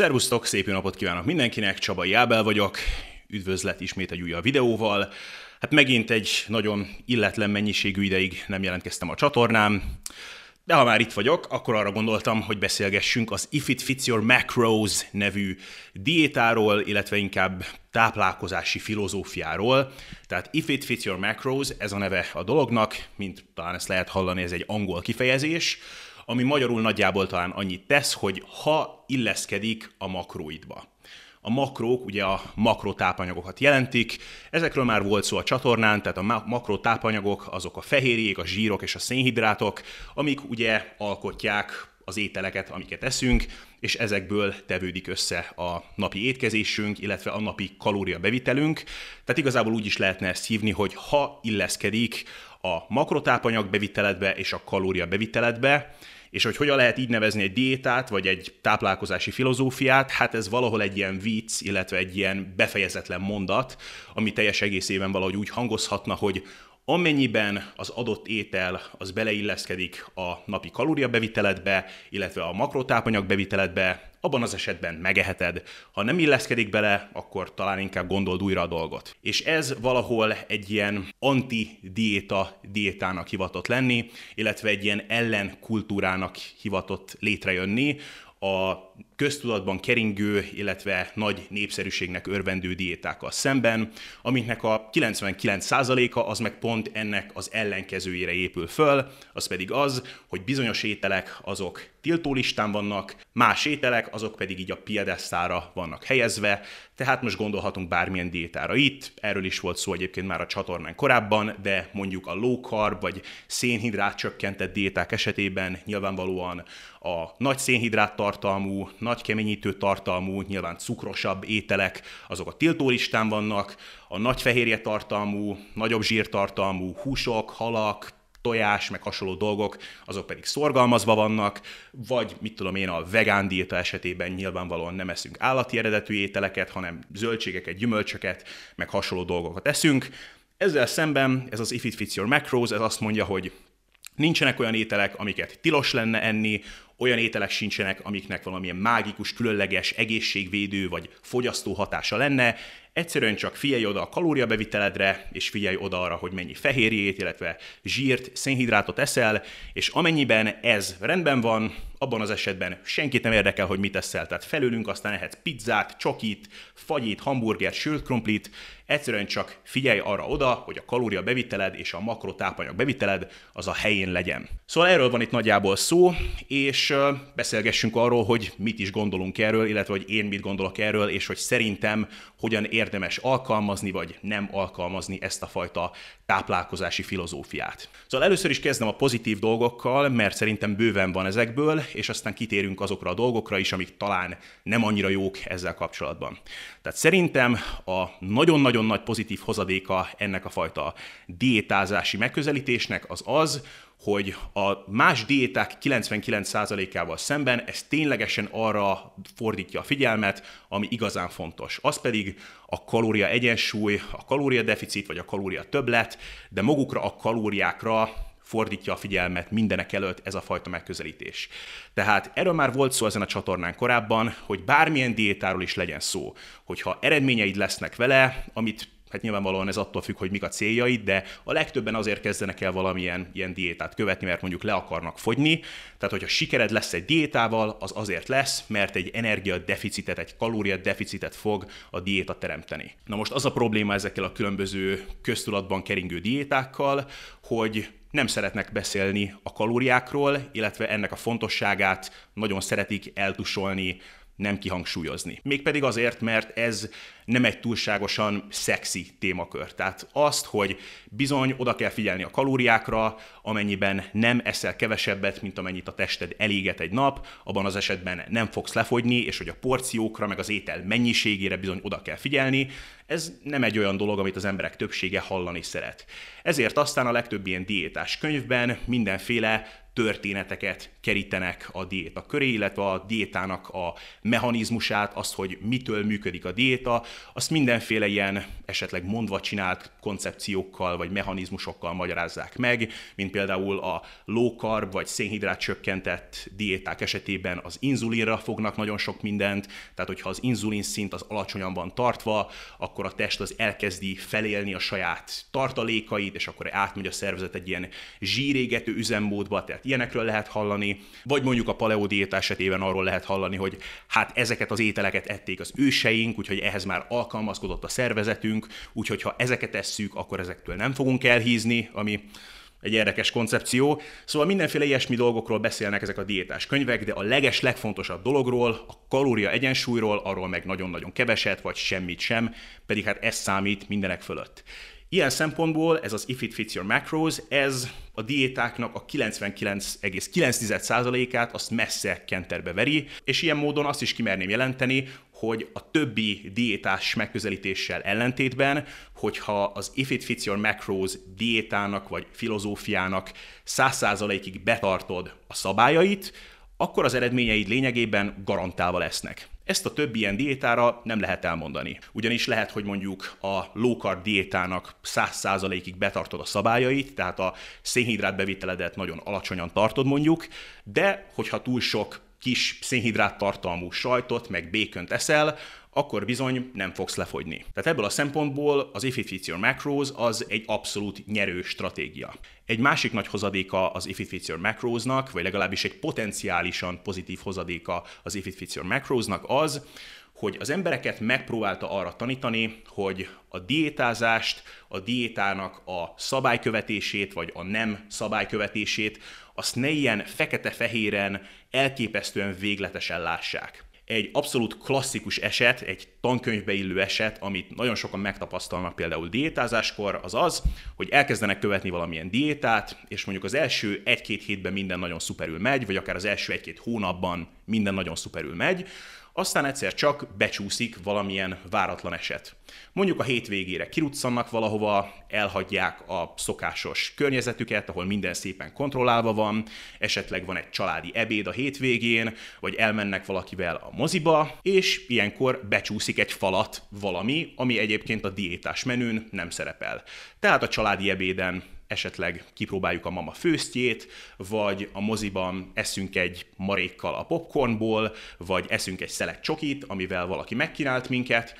Szervusztok, szép jó napot kívánok mindenkinek, Csaba Jábel vagyok, üdvözlet ismét egy újabb videóval. Hát megint egy nagyon illetlen mennyiségű ideig nem jelentkeztem a csatornám, de ha már itt vagyok, akkor arra gondoltam, hogy beszélgessünk az If It Fits Your Macros nevű diétáról, illetve inkább táplálkozási filozófiáról. Tehát If It Fits Your Macros, ez a neve a dolognak, mint talán ezt lehet hallani, ez egy angol kifejezés, ami magyarul nagyjából talán annyit tesz, hogy ha illeszkedik a makróidba. A makrók ugye a makrotápanyagokat jelentik, ezekről már volt szó a csatornán, tehát a makrotápanyagok azok a fehérjék, a zsírok és a szénhidrátok, amik ugye alkotják az ételeket, amiket eszünk, és ezekből tevődik össze a napi étkezésünk, illetve a napi kalóriabevitelünk. Tehát igazából úgy is lehetne ezt hívni, hogy ha illeszkedik a makrotápanyag beviteledbe és a kalória beviteledbe, és hogy hogyan lehet így nevezni egy diétát, vagy egy táplálkozási filozófiát, hát ez valahol egy ilyen vicc, illetve egy ilyen befejezetlen mondat, ami teljes egészében valahogy úgy hangozhatna, hogy amennyiben az adott étel az beleilleszkedik a napi kalóriabeviteledbe, illetve a makrotápanyag beviteledbe, abban az esetben megeheted. Ha nem illeszkedik bele, akkor talán inkább gondold újra a dolgot. És ez valahol egy ilyen anti-diéta diétának hivatott lenni, illetve egy ilyen ellenkultúrának hivatott létrejönni, a köztudatban keringő, illetve nagy népszerűségnek örvendő diétákkal szemben, amiknek a 99%-a az meg pont ennek az ellenkezőjére épül föl, az pedig az, hogy bizonyos ételek azok tiltólistán vannak, más ételek azok pedig így a piedesztára vannak helyezve, tehát most gondolhatunk bármilyen diétára itt, erről is volt szó egyébként már a csatornán korábban, de mondjuk a low carb vagy szénhidrát csökkentett diéták esetében nyilvánvalóan a nagy szénhidrát tartalmú, nagy keményítő tartalmú, nyilván cukrosabb ételek, azok a tiltólistán vannak, a nagy fehérje tartalmú, nagyobb zsírtartalmú húsok, halak, tojás, meg hasonló dolgok, azok pedig szorgalmazva vannak, vagy mit tudom én, a vegán diéta esetében nyilvánvalóan nem eszünk állati eredetű ételeket, hanem zöldségeket, gyümölcsöket, meg hasonló dolgokat eszünk. Ezzel szemben ez az If It Fits Your Macros, ez azt mondja, hogy nincsenek olyan ételek, amiket tilos lenne enni, olyan ételek sincsenek, amiknek valamilyen mágikus, különleges, egészségvédő vagy fogyasztó hatása lenne, Egyszerűen csak figyelj oda a kalóriabeviteledre, és figyelj oda arra, hogy mennyi fehérjét, illetve zsírt, szénhidrátot eszel, és amennyiben ez rendben van, abban az esetben senkit nem érdekel, hogy mit eszel. Tehát felülünk aztán ehetsz pizzát, csokit, fagyit, hamburgert, sült krumplit, egyszerűen csak figyelj arra oda, hogy a kalória beviteled és a makrotápanyag beviteled az a helyén legyen. Szóval erről van itt nagyjából szó, és beszélgessünk arról, hogy mit is gondolunk erről, illetve hogy én mit gondolok erről, és hogy szerintem hogyan érdemes alkalmazni, vagy nem alkalmazni ezt a fajta táplálkozási filozófiát. Szóval először is kezdem a pozitív dolgokkal, mert szerintem bőven van ezekből, és aztán kitérünk azokra a dolgokra is, amik talán nem annyira jók ezzel kapcsolatban. Tehát szerintem a nagyon-nagyon nagy pozitív hozadéka ennek a fajta diétázási megközelítésnek az az, hogy a más diéták 99%-ával szemben ez ténylegesen arra fordítja a figyelmet, ami igazán fontos. Az pedig a kalória egyensúly, a kalória deficit vagy a kalória többlet, de magukra a kalóriákra fordítja a figyelmet mindenek előtt ez a fajta megközelítés. Tehát erről már volt szó ezen a csatornán korábban, hogy bármilyen diétáról is legyen szó, hogyha eredményeid lesznek vele, amit hát nyilvánvalóan ez attól függ, hogy mik a céljaid, de a legtöbben azért kezdenek el valamilyen ilyen diétát követni, mert mondjuk le akarnak fogyni. Tehát, hogyha sikered lesz egy diétával, az azért lesz, mert egy energiadeficitet, egy kalóriadeficitet fog a diéta teremteni. Na most az a probléma ezekkel a különböző köztudatban keringő diétákkal, hogy nem szeretnek beszélni a kalóriákról, illetve ennek a fontosságát nagyon szeretik eltusolni nem kihangsúlyozni. Mégpedig azért, mert ez nem egy túlságosan szexi témakör. Tehát azt, hogy bizony oda kell figyelni a kalóriákra, amennyiben nem eszel kevesebbet, mint amennyit a tested eléget egy nap, abban az esetben nem fogsz lefogyni, és hogy a porciókra, meg az étel mennyiségére bizony oda kell figyelni, ez nem egy olyan dolog, amit az emberek többsége hallani szeret. Ezért aztán a legtöbb ilyen diétás könyvben mindenféle történeteket kerítenek a diéta köré, illetve a diétának a mechanizmusát, azt, hogy mitől működik a diéta, azt mindenféle ilyen esetleg mondva csinált koncepciókkal vagy mechanizmusokkal magyarázzák meg, mint például a low carb vagy szénhidrát csökkentett diéták esetében az inzulinra fognak nagyon sok mindent, tehát hogyha az inzulin szint az alacsonyan van tartva, akkor a test az elkezdi felélni a saját tartalékait, és akkor átmegy a szervezet egy ilyen zsírégető üzemmódba, tehát ilyenekről lehet hallani, vagy mondjuk a paleo diéta esetében arról lehet hallani, hogy hát ezeket az ételeket ették az őseink, úgyhogy ehhez már alkalmazkodott a szervezetünk, úgyhogy ha ezeket esszük, akkor ezektől nem fogunk elhízni, ami egy érdekes koncepció. Szóval mindenféle ilyesmi dolgokról beszélnek ezek a diétás könyvek, de a leges, legfontosabb dologról, a kalória egyensúlyról, arról meg nagyon-nagyon keveset, vagy semmit sem, pedig hát ez számít mindenek fölött. Ilyen szempontból ez az If It Fits Your Macros, ez a diétáknak a 99,9%-át azt messze kenterbe veri, és ilyen módon azt is kimerném jelenteni, hogy a többi diétás megközelítéssel ellentétben, hogyha az If It Fits Your Macros diétának vagy filozófiának 100%-ig betartod a szabályait, akkor az eredményeid lényegében garantálva lesznek. Ezt a többi ilyen diétára nem lehet elmondani. Ugyanis lehet, hogy mondjuk a low carb diétának 100%-ig betartod a szabályait, tehát a szénhidrát beviteledet nagyon alacsonyan tartod mondjuk, de hogyha túl sok kis szénhidrát tartalmú sajtot, meg békönt eszel, akkor bizony nem fogsz lefogyni. Tehát ebből a szempontból az If It Fits Your Macros az egy abszolút nyerő stratégia. Egy másik nagy hozadéka az If It Fits Your Macrosnak, vagy legalábbis egy potenciálisan pozitív hozadéka az If It Fits Your Macrosnak az, hogy az embereket megpróbálta arra tanítani, hogy a diétázást, a diétának a szabálykövetését, vagy a nem szabálykövetését, azt ne ilyen fekete-fehéren, elképesztően végletesen lássák egy abszolút klasszikus eset, egy tankönyvbe illő eset, amit nagyon sokan megtapasztalnak például diétázáskor, az az, hogy elkezdenek követni valamilyen diétát, és mondjuk az első egy-két hétben minden nagyon szuperül megy, vagy akár az első egy-két hónapban minden nagyon szuperül megy, aztán egyszer csak becsúszik valamilyen váratlan eset. Mondjuk a hétvégére kiruccannak valahova, elhagyják a szokásos környezetüket, ahol minden szépen kontrollálva van, esetleg van egy családi ebéd a hétvégén, vagy elmennek valakivel a moziba, és ilyenkor becsúszik egy falat valami, ami egyébként a diétás menün nem szerepel. Tehát a családi ebéden esetleg kipróbáljuk a mama főztjét, vagy a moziban eszünk egy marékkal a popcornból, vagy eszünk egy szelet csokit, amivel valaki megkínált minket,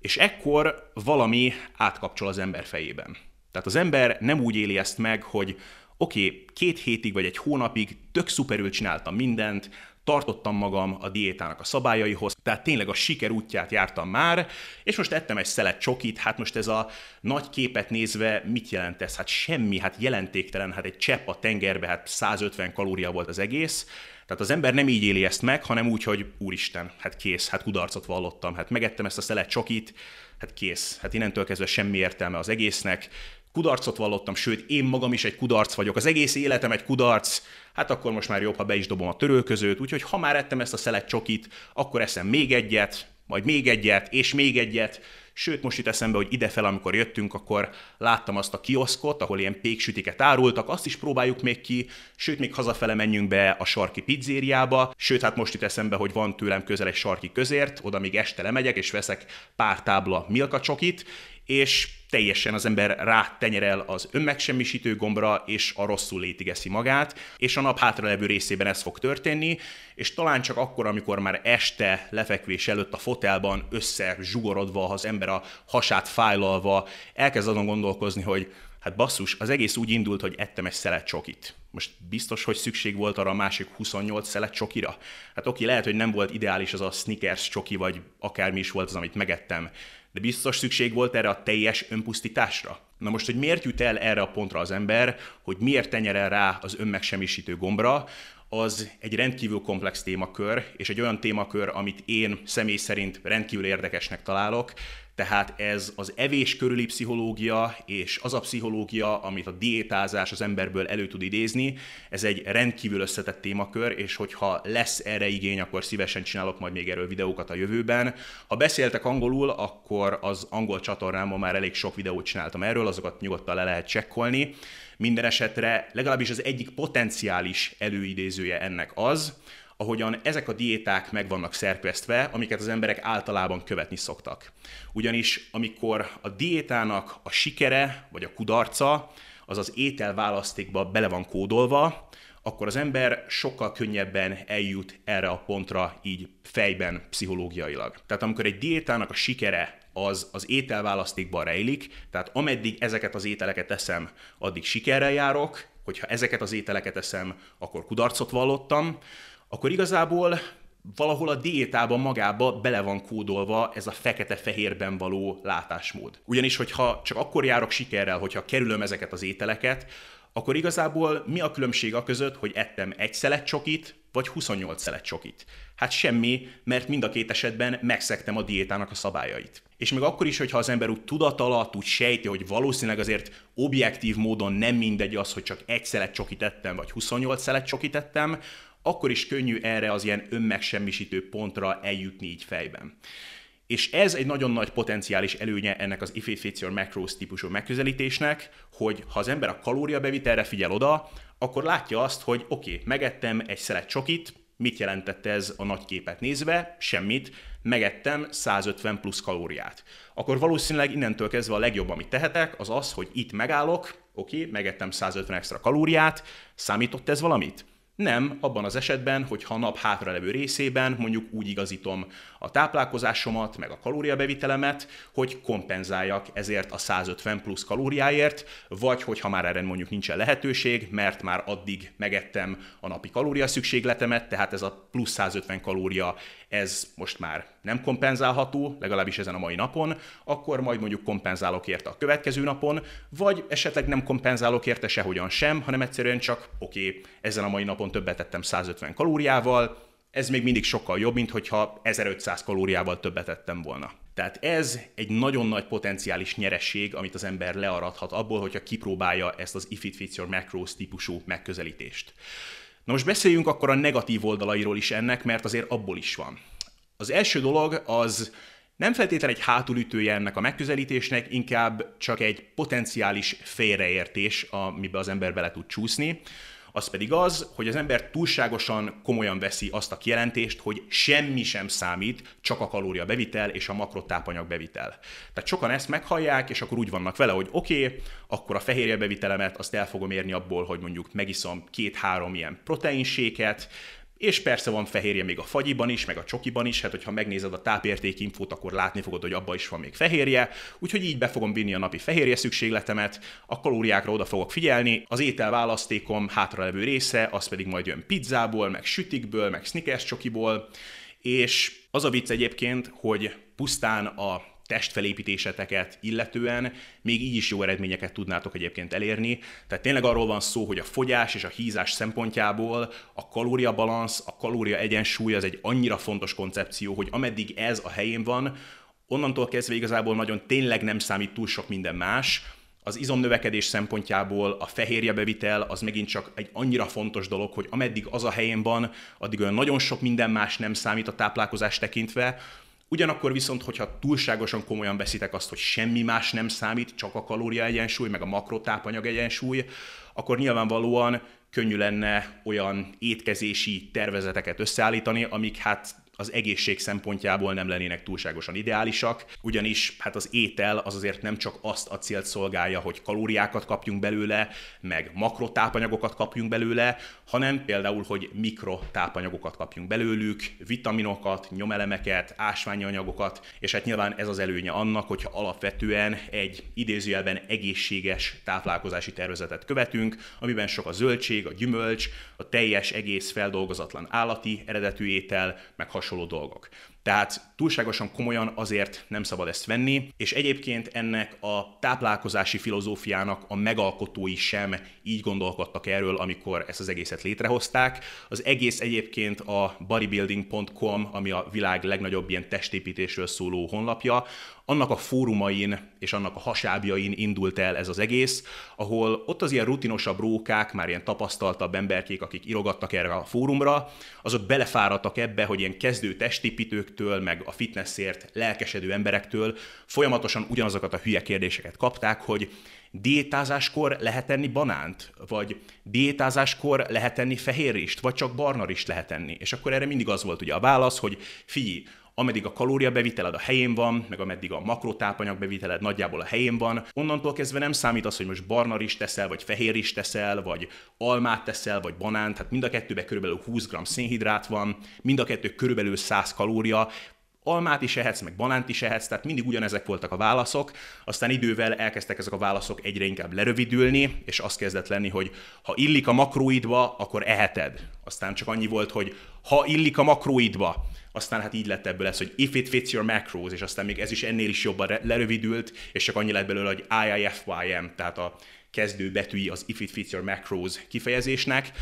és ekkor valami átkapcsol az ember fejében. Tehát az ember nem úgy éli ezt meg, hogy oké, okay, két hétig vagy egy hónapig tök szuperül csináltam mindent, tartottam magam a diétának a szabályaihoz, tehát tényleg a siker útját jártam már, és most ettem egy szelet csokit, hát most ez a nagy képet nézve mit jelent ez? Hát semmi, hát jelentéktelen, hát egy csepp a tengerbe, hát 150 kalória volt az egész, tehát az ember nem így éli ezt meg, hanem úgy, hogy úristen, hát kész, hát kudarcot vallottam, hát megettem ezt a szelet csokit, hát kész, hát innentől kezdve semmi értelme az egésznek, kudarcot vallottam, sőt, én magam is egy kudarc vagyok, az egész életem egy kudarc, hát akkor most már jobb, ha be is dobom a törölközőt, úgyhogy ha már ettem ezt a szelet csokit, akkor eszem még egyet, majd még egyet, és még egyet, Sőt, most jut eszembe, hogy idefel, amikor jöttünk, akkor láttam azt a kioszkot, ahol ilyen péksütiket árultak, azt is próbáljuk még ki, sőt, még hazafele menjünk be a sarki pizzériába, sőt, hát most jut eszembe, hogy van tőlem közel egy sarki közért, oda még este lemegyek, és veszek pár tábla milka csokit, és teljesen az ember rátenyerel az önmegsemmisítő gombra, és a rosszul létigeszi magát, és a nap hátralevő részében ez fog történni, és talán csak akkor, amikor már este lefekvés előtt a fotelban össze zsugorodva, az ember a hasát fájlalva elkezd azon gondolkozni, hogy hát basszus, az egész úgy indult, hogy ettem egy szelet csokit. Most biztos, hogy szükség volt arra a másik 28 szelet csokira? Hát oké, lehet, hogy nem volt ideális az a Snickers csoki, vagy akármi is volt az, amit megettem, de biztos szükség volt erre a teljes önpusztításra? Na most, hogy miért jut el erre a pontra az ember, hogy miért tenyerel rá az önmegsemmisítő gombra, az egy rendkívül komplex témakör, és egy olyan témakör, amit én személy szerint rendkívül érdekesnek találok, tehát ez az evés körüli pszichológia és az a pszichológia, amit a diétázás az emberből elő tud idézni, ez egy rendkívül összetett témakör, és hogyha lesz erre igény, akkor szívesen csinálok majd még erről videókat a jövőben. Ha beszéltek angolul, akkor az angol csatornámon már elég sok videót csináltam erről, erről, azokat nyugodtan le lehet csekkolni. Minden esetre legalábbis az egyik potenciális előidézője ennek az, ahogyan ezek a diéták meg vannak szerkesztve, amiket az emberek általában követni szoktak. Ugyanis amikor a diétának a sikere vagy a kudarca az az ételválasztékba bele van kódolva, akkor az ember sokkal könnyebben eljut erre a pontra így fejben, pszichológiailag. Tehát amikor egy diétának a sikere az az ételválasztékban rejlik, tehát ameddig ezeket az ételeket eszem, addig sikerrel járok, hogyha ezeket az ételeket eszem, akkor kudarcot vallottam, akkor igazából valahol a diétában magába bele van kódolva ez a fekete-fehérben való látásmód. Ugyanis, hogyha csak akkor járok sikerrel, hogyha kerülöm ezeket az ételeket, akkor igazából mi a különbség a között, hogy ettem egy szelet csokit, vagy 28 szelet csokit? Hát semmi, mert mind a két esetben megszektem a diétának a szabályait. És még akkor is, hogyha az ember úgy tudat alatt úgy sejti, hogy valószínűleg azért objektív módon nem mindegy az, hogy csak egy szelet csokit ettem, vagy 28 szelet csokit ettem, akkor is könnyű erre az ilyen önmegsemmisítő pontra eljutni így fejben. És ez egy nagyon nagy potenciális előnye ennek az if it macros típusú megközelítésnek, hogy ha az ember a kalóriabevitelre figyel oda, akkor látja azt, hogy oké, okay, megettem egy szelet csokit, mit jelentett ez a nagy képet nézve? Semmit, megettem 150 plusz kalóriát. Akkor valószínűleg innentől kezdve a legjobb, amit tehetek, az az, hogy itt megállok, oké, okay, megettem 150 extra kalóriát, számított ez valamit? Nem, abban az esetben, hogy ha a nap hátralevő részében mondjuk úgy igazítom a táplálkozásomat, meg a kalóriabevitelemet, hogy kompenzáljak ezért a 150 plusz kalóriáért, vagy hogyha már erre mondjuk nincsen lehetőség, mert már addig megettem a napi kalória szükségletemet, tehát ez a plusz 150 kalória, ez most már nem kompenzálható, legalábbis ezen a mai napon, akkor majd mondjuk kompenzálok érte a következő napon, vagy esetleg nem kompenzálok érte sehogyan sem, hanem egyszerűen csak oké, okay, ezen a mai napon többet tettem 150 kalóriával, ez még mindig sokkal jobb, mint hogyha 1500 kalóriával többet ettem volna. Tehát ez egy nagyon nagy potenciális nyeresség, amit az ember learadhat abból, hogyha kipróbálja ezt az if it fits your macros típusú megközelítést. Na most beszéljünk akkor a negatív oldalairól is ennek, mert azért abból is van. Az első dolog az nem feltétlenül egy hátulütője ennek a megközelítésnek, inkább csak egy potenciális félreértés, amiben az ember bele tud csúszni az pedig az, hogy az ember túlságosan komolyan veszi azt a kijelentést, hogy semmi sem számít, csak a kalória bevitel és a makrotápanyag bevitel. Tehát sokan ezt meghallják, és akkor úgy vannak vele, hogy oké, okay, akkor a fehérje bevitelemet azt el fogom érni abból, hogy mondjuk megiszom két-három ilyen proteinséket, és persze van fehérje még a fagyiban is, meg a csokiban is, hát hogyha megnézed a tápértékinfót, akkor látni fogod, hogy abban is van még fehérje, úgyhogy így be fogom vinni a napi fehérje szükségletemet, a kalóriákra oda fogok figyelni, az étel választékom hátralevő része, az pedig majd jön pizzából, meg sütikből, meg snickers csokiból, és az a vicc egyébként, hogy pusztán a testfelépítéseteket illetően még így is jó eredményeket tudnátok egyébként elérni. Tehát tényleg arról van szó, hogy a fogyás és a hízás szempontjából a kalóriabalansz, a kalória egyensúly az egy annyira fontos koncepció, hogy ameddig ez a helyén van, onnantól kezdve igazából nagyon tényleg nem számít túl sok minden más, az izomnövekedés szempontjából a fehérjebevitel az megint csak egy annyira fontos dolog, hogy ameddig az a helyén van, addig olyan nagyon sok minden más nem számít a táplálkozás tekintve, Ugyanakkor viszont, hogyha túlságosan komolyan veszitek azt, hogy semmi más nem számít, csak a kalória egyensúly, meg a makrotápanyag egyensúly, akkor nyilvánvalóan könnyű lenne olyan étkezési tervezeteket összeállítani, amik hát az egészség szempontjából nem lennének túlságosan ideálisak, ugyanis hát az étel az azért nem csak azt a célt szolgálja, hogy kalóriákat kapjunk belőle, meg makrotápanyagokat kapjunk belőle, hanem például, hogy mikrotápanyagokat kapjunk belőlük, vitaminokat, nyomelemeket, ásványi anyagokat, és hát nyilván ez az előnye annak, hogyha alapvetően egy idézőjelben egészséges táplálkozási tervezetet követünk, amiben sok a zöldség, a gyümölcs, a teljes egész feldolgozatlan állati eredetű étel, meg hasonló dolgok. Tehát túlságosan komolyan azért nem szabad ezt venni, és egyébként ennek a táplálkozási filozófiának a megalkotói sem így gondolkodtak erről, amikor ezt az egészet létrehozták. Az egész egyébként a bodybuilding.com, ami a világ legnagyobb ilyen testépítésről szóló honlapja, annak a fórumain és annak a hasábjain indult el ez az egész, ahol ott az ilyen rutinosabb rókák, már ilyen tapasztaltabb emberkék, akik irogattak erre a fórumra, azok belefáradtak ebbe, hogy ilyen kezdő testépítők edzőktől, meg a fitnessért lelkesedő emberektől folyamatosan ugyanazokat a hülye kérdéseket kapták, hogy diétázáskor lehet enni banánt, vagy diétázáskor lehet enni fehérrist, vagy csak barnarist lehet enni. És akkor erre mindig az volt ugye a válasz, hogy figyelj, ameddig a kalóriabeviteled a helyén van, meg ameddig a makrotápanyag beviteled nagyjából a helyén van, onnantól kezdve nem számít az, hogy most barna is teszel, vagy fehér is teszel, vagy almát teszel, vagy banánt, hát mind a kettőben körülbelül 20 g szénhidrát van, mind a kettő körülbelül 100 kalória, almát is ehetsz, meg banánt is ehetsz, tehát mindig ugyanezek voltak a válaszok, aztán idővel elkezdtek ezek a válaszok egyre inkább lerövidülni, és az kezdett lenni, hogy ha illik a makróidba, akkor eheted. Aztán csak annyi volt, hogy ha illik a makróidba, aztán hát így lett ebből ez, hogy if it fits your macros, és aztán még ez is ennél is jobban lerövidült, és csak annyi lett belőle, hogy IIFYM, tehát a kezdő betűi az if it fits your macros kifejezésnek,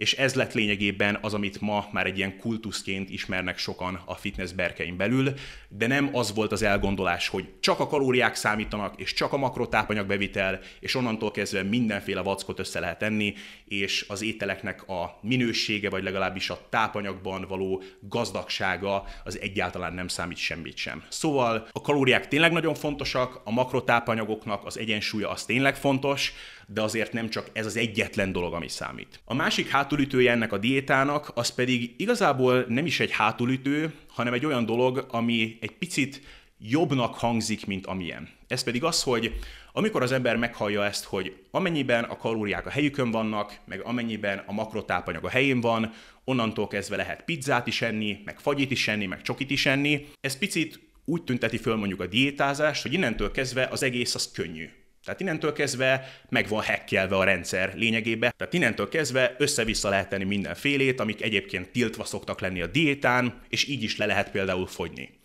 és ez lett lényegében az, amit ma már egy ilyen kultuszként ismernek sokan a fitness berkein belül, de nem az volt az elgondolás, hogy csak a kalóriák számítanak, és csak a makrotápanyag bevitel, és onnantól kezdve mindenféle vackot össze lehet enni, és az ételeknek a minősége, vagy legalábbis a tápanyagban való gazdagsága az egyáltalán nem számít semmit sem. Szóval a kalóriák tényleg nagyon fontosak, a makrotápanyagoknak az egyensúlya az tényleg fontos, de azért nem csak ez az egyetlen dolog, ami számít. A másik hátulütője ennek a diétának, az pedig igazából nem is egy hátulütő, hanem egy olyan dolog, ami egy picit jobbnak hangzik, mint amilyen. Ez pedig az, hogy amikor az ember meghallja ezt, hogy amennyiben a kalóriák a helyükön vannak, meg amennyiben a makrotápanyag a helyén van, onnantól kezdve lehet pizzát is enni, meg fagyit is enni, meg csokit is enni, ez picit úgy tünteti föl mondjuk a diétázást, hogy innentől kezdve az egész az könnyű. Tehát innentől kezdve meg van hekkelve a rendszer lényegében. Tehát innentől kezdve össze-vissza lehet tenni mindenfélét, amik egyébként tiltva szoktak lenni a diétán, és így is le lehet például fogyni.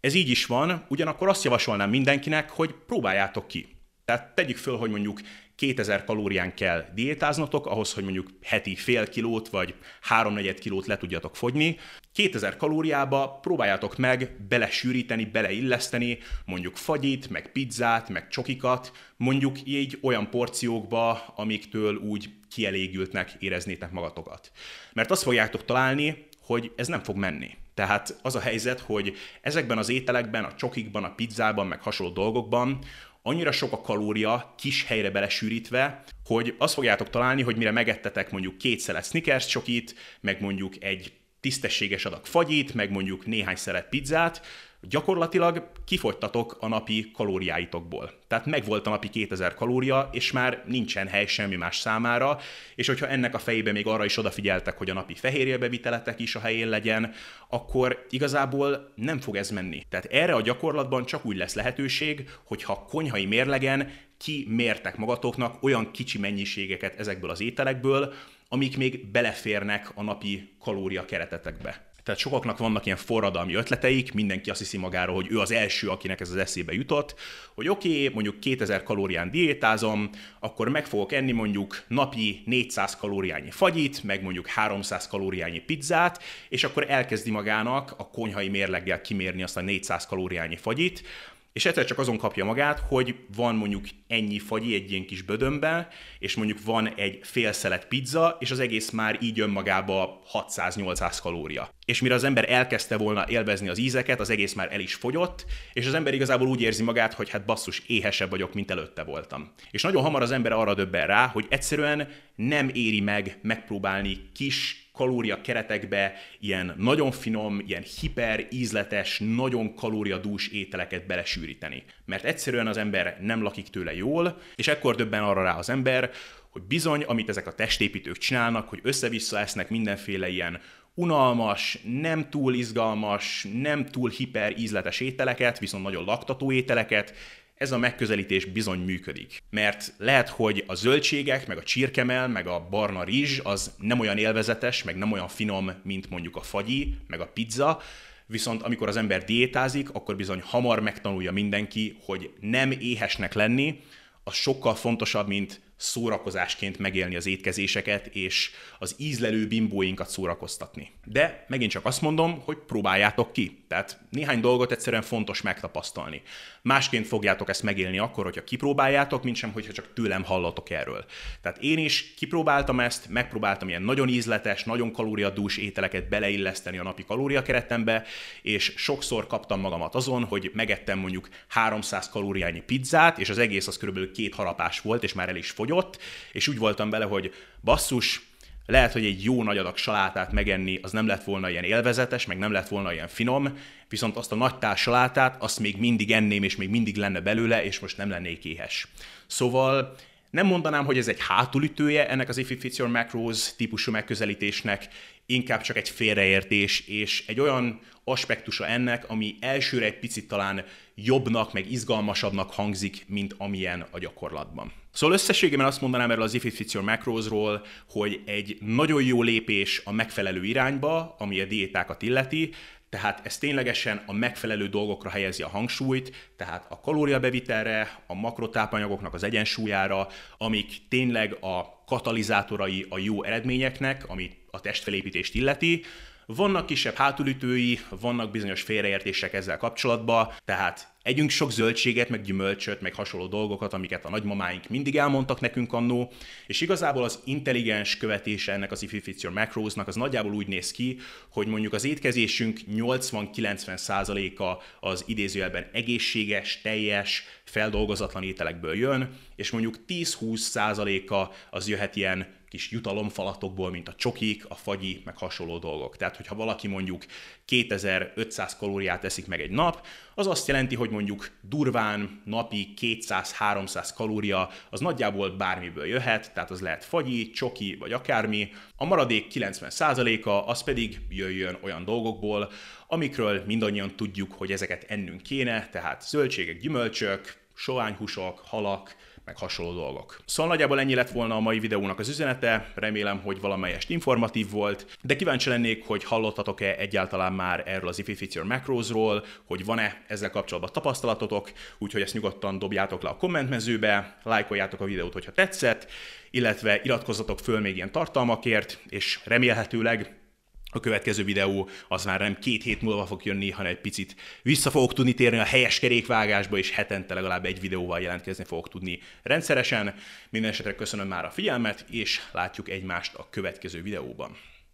Ez így is van, ugyanakkor azt javasolnám mindenkinek, hogy próbáljátok ki. Tehát tegyük föl, hogy mondjuk 2000 kalórián kell diétáznotok, ahhoz, hogy mondjuk heti fél kilót vagy háromnegyed kilót le tudjatok fogyni. 2000 kalóriába próbáljátok meg belesűríteni, beleilleszteni mondjuk fagyit, meg pizzát, meg csokikat, mondjuk így olyan porciókba, amiktől úgy kielégültnek éreznétek magatokat. Mert azt fogjátok találni, hogy ez nem fog menni. Tehát az a helyzet, hogy ezekben az ételekben, a csokikban, a pizzában, meg hasonló dolgokban annyira sok a kalória kis helyre belesűrítve, hogy azt fogjátok találni, hogy mire megettetek mondjuk két szelet Snickers csokit, meg mondjuk egy tisztességes adag fagyit, meg mondjuk néhány szelet pizzát, gyakorlatilag kifogytatok a napi kalóriáitokból. Tehát megvolt a napi 2000 kalória, és már nincsen hely semmi más számára, és hogyha ennek a fejébe még arra is odafigyeltek, hogy a napi fehérjebeviteletek is a helyén legyen, akkor igazából nem fog ez menni. Tehát erre a gyakorlatban csak úgy lesz lehetőség, hogyha konyhai mérlegen ki mértek magatoknak olyan kicsi mennyiségeket ezekből az ételekből, amik még beleférnek a napi kalória keretetekbe. Tehát sokaknak vannak ilyen forradalmi ötleteik, mindenki azt hiszi magáról, hogy ő az első, akinek ez az eszébe jutott, hogy oké, okay, mondjuk 2000 kalórián diétázom, akkor meg fogok enni mondjuk napi 400 kalóriányi fagyit, meg mondjuk 300 kalóriányi pizzát, és akkor elkezdi magának a konyhai mérleggel kimérni azt a 400 kalóriányi fagyit, és egyszer csak azon kapja magát, hogy van mondjuk ennyi fagyi egy ilyen kis bödönben, és mondjuk van egy fél szelet pizza, és az egész már így önmagába 600-800 kalória. És mire az ember elkezdte volna élvezni az ízeket, az egész már el is fogyott, és az ember igazából úgy érzi magát, hogy hát basszus, éhesebb vagyok, mint előtte voltam. És nagyon hamar az ember arra döbben rá, hogy egyszerűen nem éri meg megpróbálni kis kalória keretekbe ilyen nagyon finom, ilyen hiper ízletes, nagyon kalóriadús ételeket belesűríteni. Mert egyszerűen az ember nem lakik tőle jól, és ekkor döbben arra rá az ember, hogy bizony, amit ezek a testépítők csinálnak, hogy össze-vissza esznek mindenféle ilyen unalmas, nem túl izgalmas, nem túl hiper ízletes ételeket, viszont nagyon laktató ételeket, ez a megközelítés bizony működik. Mert lehet, hogy a zöldségek, meg a csirkemel, meg a barna rizs az nem olyan élvezetes, meg nem olyan finom, mint mondjuk a fagyi, meg a pizza, viszont amikor az ember diétázik, akkor bizony hamar megtanulja mindenki, hogy nem éhesnek lenni, az sokkal fontosabb, mint szórakozásként megélni az étkezéseket, és az ízlelő bimbóinkat szórakoztatni. De megint csak azt mondom, hogy próbáljátok ki. Tehát néhány dolgot egyszerűen fontos megtapasztalni. Másként fogjátok ezt megélni akkor, hogyha kipróbáljátok, mint sem, hogyha csak tőlem hallatok erről. Tehát én is kipróbáltam ezt, megpróbáltam ilyen nagyon ízletes, nagyon kalóriadús ételeket beleilleszteni a napi kalóriakeretembe, és sokszor kaptam magamat azon, hogy megettem mondjuk 300 kalóriányi pizzát, és az egész az körülbelül két harapás volt, és már el is fogyott, és úgy voltam bele, hogy basszus, lehet, hogy egy jó nagy adag salátát megenni, az nem lett volna ilyen élvezetes, meg nem lett volna ilyen finom, viszont azt a nagy tál salátát, azt még mindig enném, és még mindig lenne belőle, és most nem lennék éhes. Szóval nem mondanám, hogy ez egy hátulütője ennek az If It Fits Your Macros típusú megközelítésnek, inkább csak egy félreértés, és egy olyan aspektusa ennek, ami elsőre egy picit talán jobbnak, meg izgalmasabbnak hangzik, mint amilyen a gyakorlatban. Szóval összességében azt mondanám erről az If It Fits Your Macrosról, hogy egy nagyon jó lépés a megfelelő irányba, ami a diétákat illeti, tehát ez ténylegesen a megfelelő dolgokra helyezi a hangsúlyt, tehát a kalóriabevitelre, a makrotápanyagoknak az egyensúlyára, amik tényleg a katalizátorai a jó eredményeknek, ami a testfelépítést illeti, vannak kisebb hátulütői, vannak bizonyos félreértések ezzel kapcsolatban, tehát együnk sok zöldséget, meg gyümölcsöt, meg hasonló dolgokat, amiket a nagymamáink mindig elmondtak nekünk annó, és igazából az intelligens követése ennek az If It Your Macrosnak az nagyjából úgy néz ki, hogy mondjuk az étkezésünk 80-90%-a az idézőjelben egészséges, teljes, feldolgozatlan ételekből jön, és mondjuk 10-20%-a az jöhet ilyen kis jutalomfalatokból, mint a csokik, a fagyi, meg hasonló dolgok. Tehát, hogyha valaki mondjuk 2500 kalóriát eszik meg egy nap, az azt jelenti, hogy mondjuk durván napi 200-300 kalória, az nagyjából bármiből jöhet, tehát az lehet fagyi, csoki, vagy akármi. A maradék 90%-a az pedig jöjjön olyan dolgokból, amikről mindannyian tudjuk, hogy ezeket ennünk kéne, tehát zöldségek, gyümölcsök, soványhúsok, halak, meg hasonló dolgok. Szóval nagyjából ennyi lett volna a mai videónak az üzenete, remélem, hogy valamelyest informatív volt, de kíváncsi lennék, hogy hallottatok-e egyáltalán már erről az If It Fits Your Macrosról, hogy van-e ezzel kapcsolatban tapasztalatotok, úgyhogy ezt nyugodtan dobjátok le a kommentmezőbe, lájkoljátok a videót, hogyha tetszett, illetve iratkozzatok föl még ilyen tartalmakért, és remélhetőleg a következő videó az már nem két hét múlva fog jönni, hanem egy picit vissza fogok tudni térni a helyes kerékvágásba, és hetente legalább egy videóval jelentkezni fogok tudni rendszeresen. Minden esetre köszönöm már a figyelmet, és látjuk egymást a következő videóban.